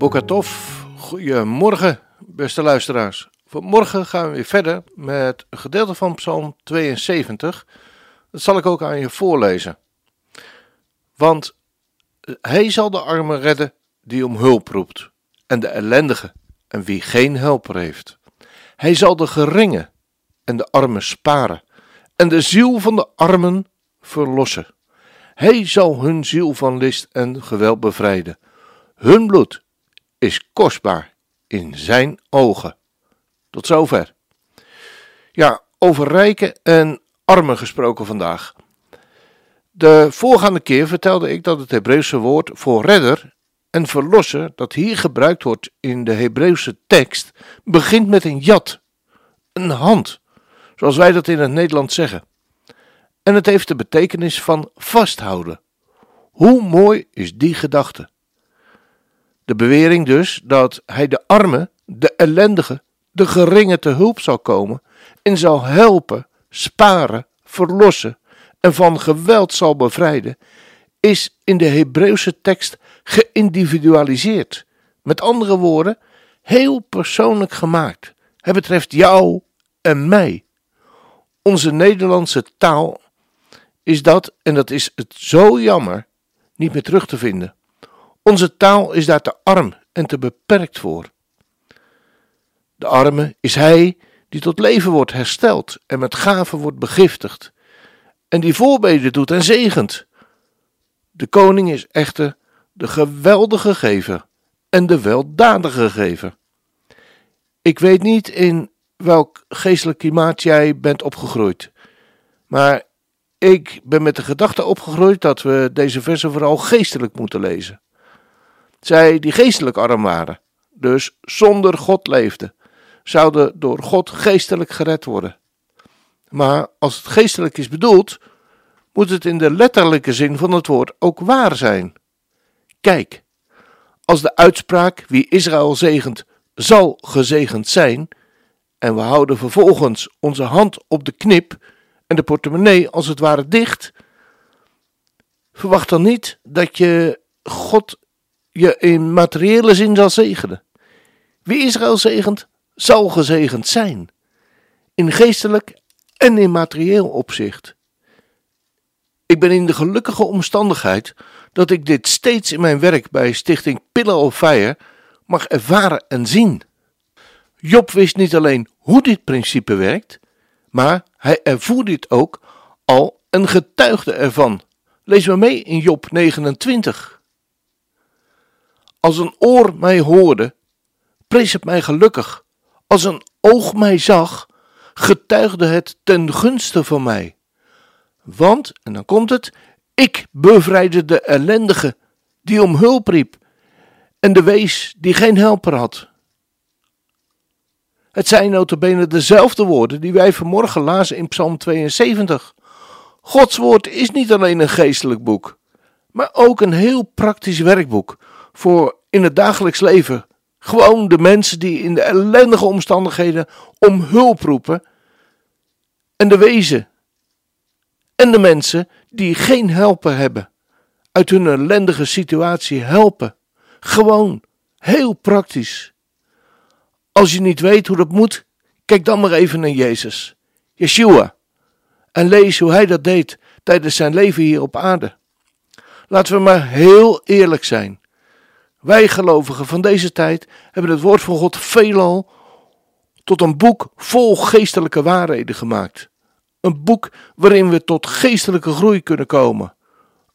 Bokatov, goedemorgen beste luisteraars. Vanmorgen gaan we weer verder met een gedeelte van Psalm 72. Dat zal ik ook aan je voorlezen. Want hij zal de armen redden die om hulp roept, en de ellendige en wie geen helper heeft. Hij zal de geringen en de armen sparen, en de ziel van de armen verlossen. Hij zal hun ziel van list en geweld bevrijden. Hun bloed is kostbaar in zijn ogen. Tot zover. Ja, over rijken en armen gesproken vandaag. De voorgaande keer vertelde ik dat het Hebreeuwse woord voor redder en verlosser, dat hier gebruikt wordt in de Hebreeuwse tekst, begint met een jat, een hand, zoals wij dat in het Nederlands zeggen. En het heeft de betekenis van vasthouden. Hoe mooi is die gedachte? De bewering dus dat hij de armen, de ellendigen, de geringe te hulp zal komen en zal helpen, sparen, verlossen en van geweld zal bevrijden, is in de Hebreeuwse tekst geïndividualiseerd. Met andere woorden, heel persoonlijk gemaakt. Het betreft jou en mij. Onze Nederlandse taal is dat, en dat is het zo jammer, niet meer terug te vinden. Onze taal is daar te arm en te beperkt voor. De arme is hij die tot leven wordt hersteld en met gaven wordt begiftigd, en die voorbeden doet en zegent. De koning is echter de geweldige gever en de weldadige gever. Ik weet niet in welk geestelijk klimaat jij bent opgegroeid, maar ik ben met de gedachte opgegroeid dat we deze versen vooral geestelijk moeten lezen. Zij die geestelijk arm waren, dus zonder God leefden, zouden door God geestelijk gered worden. Maar als het geestelijk is bedoeld, moet het in de letterlijke zin van het woord ook waar zijn. Kijk, als de uitspraak wie Israël zegent, zal gezegend zijn, en we houden vervolgens onze hand op de knip en de portemonnee als het ware dicht, verwacht dan niet dat je God je in materiële zin zal zegenen. Wie Israël zegent, zal gezegend zijn, in geestelijk en in materieel opzicht. Ik ben in de gelukkige omstandigheid dat ik dit steeds in mijn werk bij Stichting Pillar of Fire mag ervaren en zien. Job wist niet alleen hoe dit principe werkt, maar hij ervoer dit ook al en getuigde ervan. Lees maar mee in Job 29. Als een oor mij hoorde, prees het mij gelukkig. Als een oog mij zag, getuigde het ten gunste van mij. Want, en dan komt het, ik bevrijdde de ellendige die om hulp riep en de wees die geen helper had. Het zijn notabene dezelfde woorden die wij vanmorgen lazen in Psalm 72. Gods woord is niet alleen een geestelijk boek, maar ook een heel praktisch werkboek voor in het dagelijks leven gewoon de mensen die in de ellendige omstandigheden om hulp roepen. En de wezen. En de mensen die geen helper hebben. Uit hun ellendige situatie helpen. Gewoon. Heel praktisch. Als je niet weet hoe dat moet, kijk dan maar even naar Jezus. Yeshua. En lees hoe hij dat deed tijdens zijn leven hier op aarde. Laten we maar heel eerlijk zijn. Wij gelovigen van deze tijd hebben het woord van God veelal tot een boek vol geestelijke waarheden gemaakt. Een boek waarin we tot geestelijke groei kunnen komen.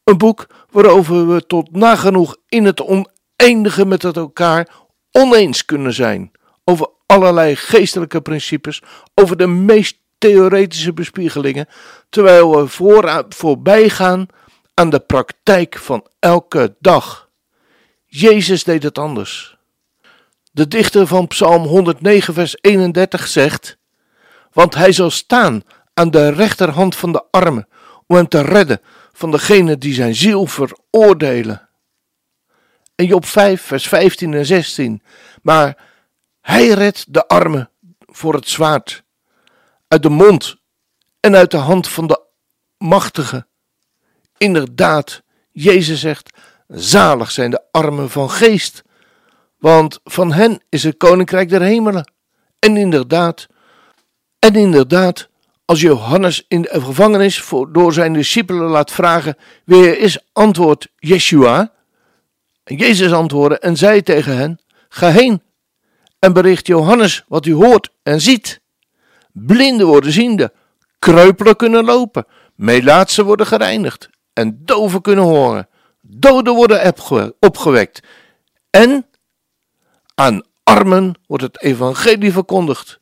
Een boek waarover we tot nagenoeg in het oneindige met elkaar oneens kunnen zijn. Over allerlei geestelijke principes, over de meest theoretische bespiegelingen, terwijl we voorbij gaan aan de praktijk van elke dag. Jezus deed het anders. De dichter van Psalm 109, vers 31 zegt: Want hij zal staan aan de rechterhand van de armen, om hem te redden van degene die zijn ziel veroordelen. En Job 5, vers 15 en 16. Maar hij redt de armen voor het zwaard, uit de mond en uit de hand van de machtige. Inderdaad, Jezus zegt: Zalig zijn de armen van geest, want van hen is het koninkrijk der hemelen. En inderdaad, en inderdaad, als Johannes in de gevangenis voor, door zijn discipelen laat vragen wie er is, antwoordt Yeshua. En Jezus antwoordde en zei tegen hen: Ga heen en bericht Johannes wat u hoort en ziet. Blinden worden ziende, kreupelen kunnen lopen, melaatsen worden gereinigd en doven kunnen horen, doden worden opgewekt en aan armen wordt het evangelie verkondigd.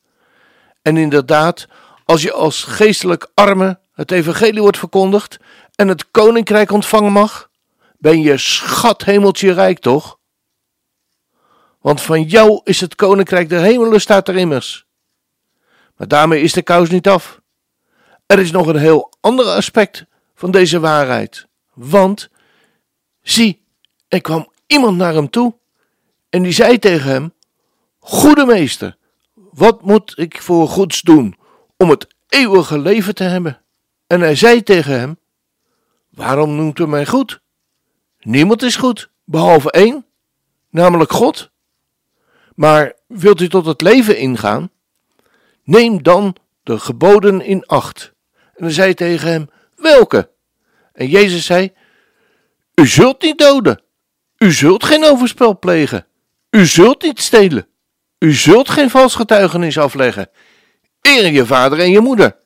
En inderdaad, als je als geestelijk arme het evangelie wordt verkondigd en het koninkrijk ontvangen mag, ben je schat hemeltje rijk toch? Want van jou is het koninkrijk der hemelen, staat er immers. Maar daarmee is de kous niet af. Er is nog een heel ander aspect van deze waarheid. Want, zie, er kwam iemand naar hem toe en die zei tegen hem: Goede meester, wat moet ik voor goeds doen om het eeuwige leven te hebben? En hij zei tegen hem: Waarom noemt u mij goed? Niemand is goed, behalve één, namelijk God. Maar wilt u tot het leven ingaan? Neem dan de geboden in acht. En hij zei tegen hem: Welke? En Jezus zei: U zult niet doden. U zult geen overspel plegen. U zult niet stelen. U zult geen vals getuigenis afleggen. Eer je vader en je moeder.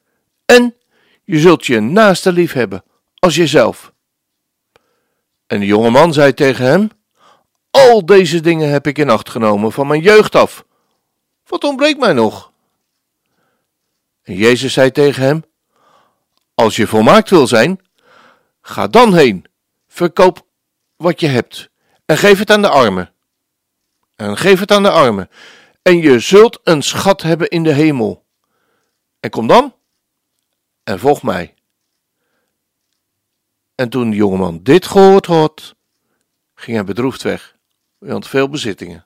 En je zult je naaste lief hebben als jezelf. En de jonge man zei tegen hem: Al deze dingen heb ik in acht genomen van mijn jeugd af. Wat ontbreekt mij nog? En Jezus zei tegen hem: Als je volmaakt wil zijn, ga dan heen, verkoop wat je hebt en geef het aan de armen. En geef het aan de armen, en je zult een schat hebben in de hemel. En kom dan en volg mij. En toen de jongeman dit gehoord had, ging hij bedroefd weg, want veel bezittingen.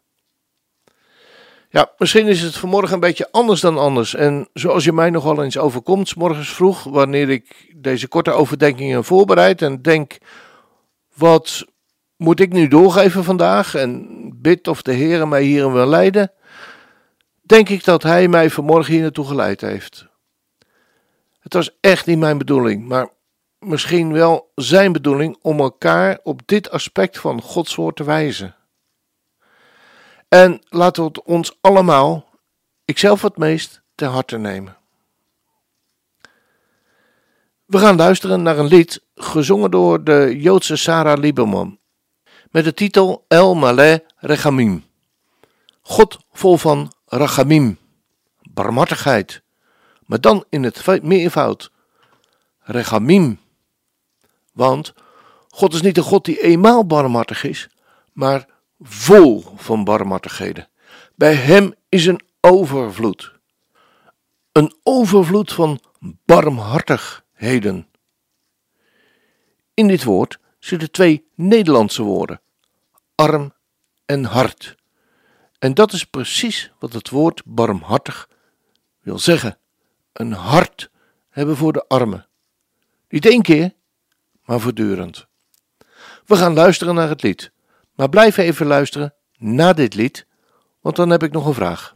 Ja, misschien is het vanmorgen een beetje anders dan anders. En zoals je mij nogal eens overkomt, morgens vroeg, wanneer ik deze korte overdenkingen voorbereid en denk: wat moet ik nu doorgeven vandaag? En bid of de Heer mij hierin wil leiden, denk ik dat Hij mij vanmorgen hier naartoe geleid heeft. Het was echt niet mijn bedoeling, maar misschien wel zijn bedoeling om elkaar op dit aspect van Gods woord te wijzen. En laten we het ons allemaal, ikzelf het meest, ter harte nemen. We gaan luisteren naar een lied gezongen door de Joodse Sarah Lieberman met de titel El Maleh Rechamim. God vol van Rachamim, barmhartigheid, maar dan in het meervoud. Rechamim. Want God is niet een God die eenmaal barmhartig is, maar vol van barmhartigheden. Bij hem is een overvloed. Een overvloed van barmhartigheden. In dit woord zitten twee Nederlandse woorden: arm en hart. En dat is precies wat het woord barmhartig wil zeggen: een hart hebben voor de armen. Niet één keer, maar voortdurend. We gaan luisteren naar het lied, maar blijf even luisteren na dit lied, want dan heb ik nog een vraag.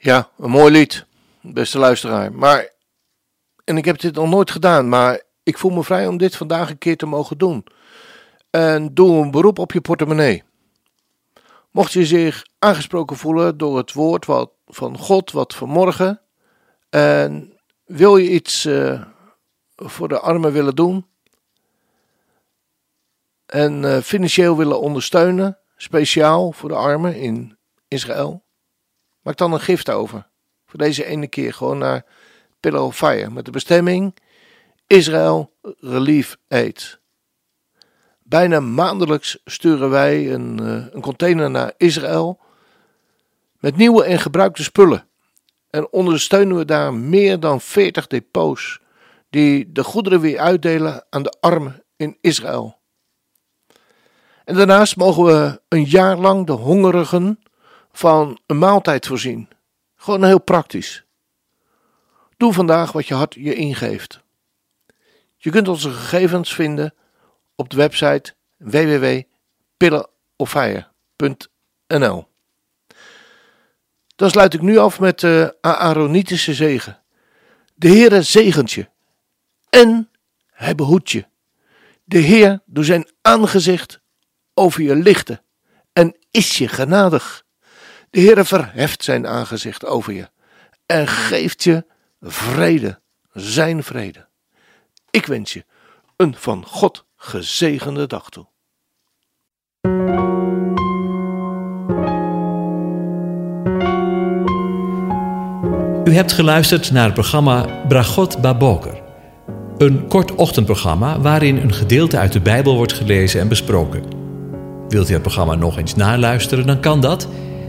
Ja, een mooi lied, beste luisteraar. Maar, en ik heb dit nog nooit gedaan, maar ik voel me vrij om dit vandaag een keer te mogen doen. En doe een beroep op je portemonnee. Mocht je zich aangesproken voelen door het woord wat, van God wat vanmorgen en wil je iets uh, voor de armen willen doen en uh, financieel willen ondersteunen, speciaal voor de armen in Israël, Maak dan een gift over. Voor deze ene keer gewoon naar Pillow Fire. Met de bestemming Israël Relief Aid. Bijna maandelijks sturen wij een, uh, een container naar Israël. Met nieuwe en gebruikte spullen. En ondersteunen we daar meer dan 40 depots. Die de goederen weer uitdelen aan de armen in Israël. En daarnaast mogen we een jaar lang de hongerigen van een maaltijd voorzien. Gewoon heel praktisch. Doe vandaag wat je hart je ingeeft. Je kunt onze gegevens vinden op de website www.pillenoffire.nl. Dan sluit ik nu af met de Aaronitische zegen. De Heere zegent je en hij behoedt je. De Heer doet zijn aangezicht over je lichten en is je genadig. De Heer verheft zijn aangezicht over je en geeft je vrede, zijn vrede. Ik wens je een van God gezegende dag toe. U hebt geluisterd naar het programma Bragot Baboker. Een kort ochtendprogramma waarin een gedeelte uit de Bijbel wordt gelezen en besproken. Wilt u het programma nog eens naluisteren, dan kan dat.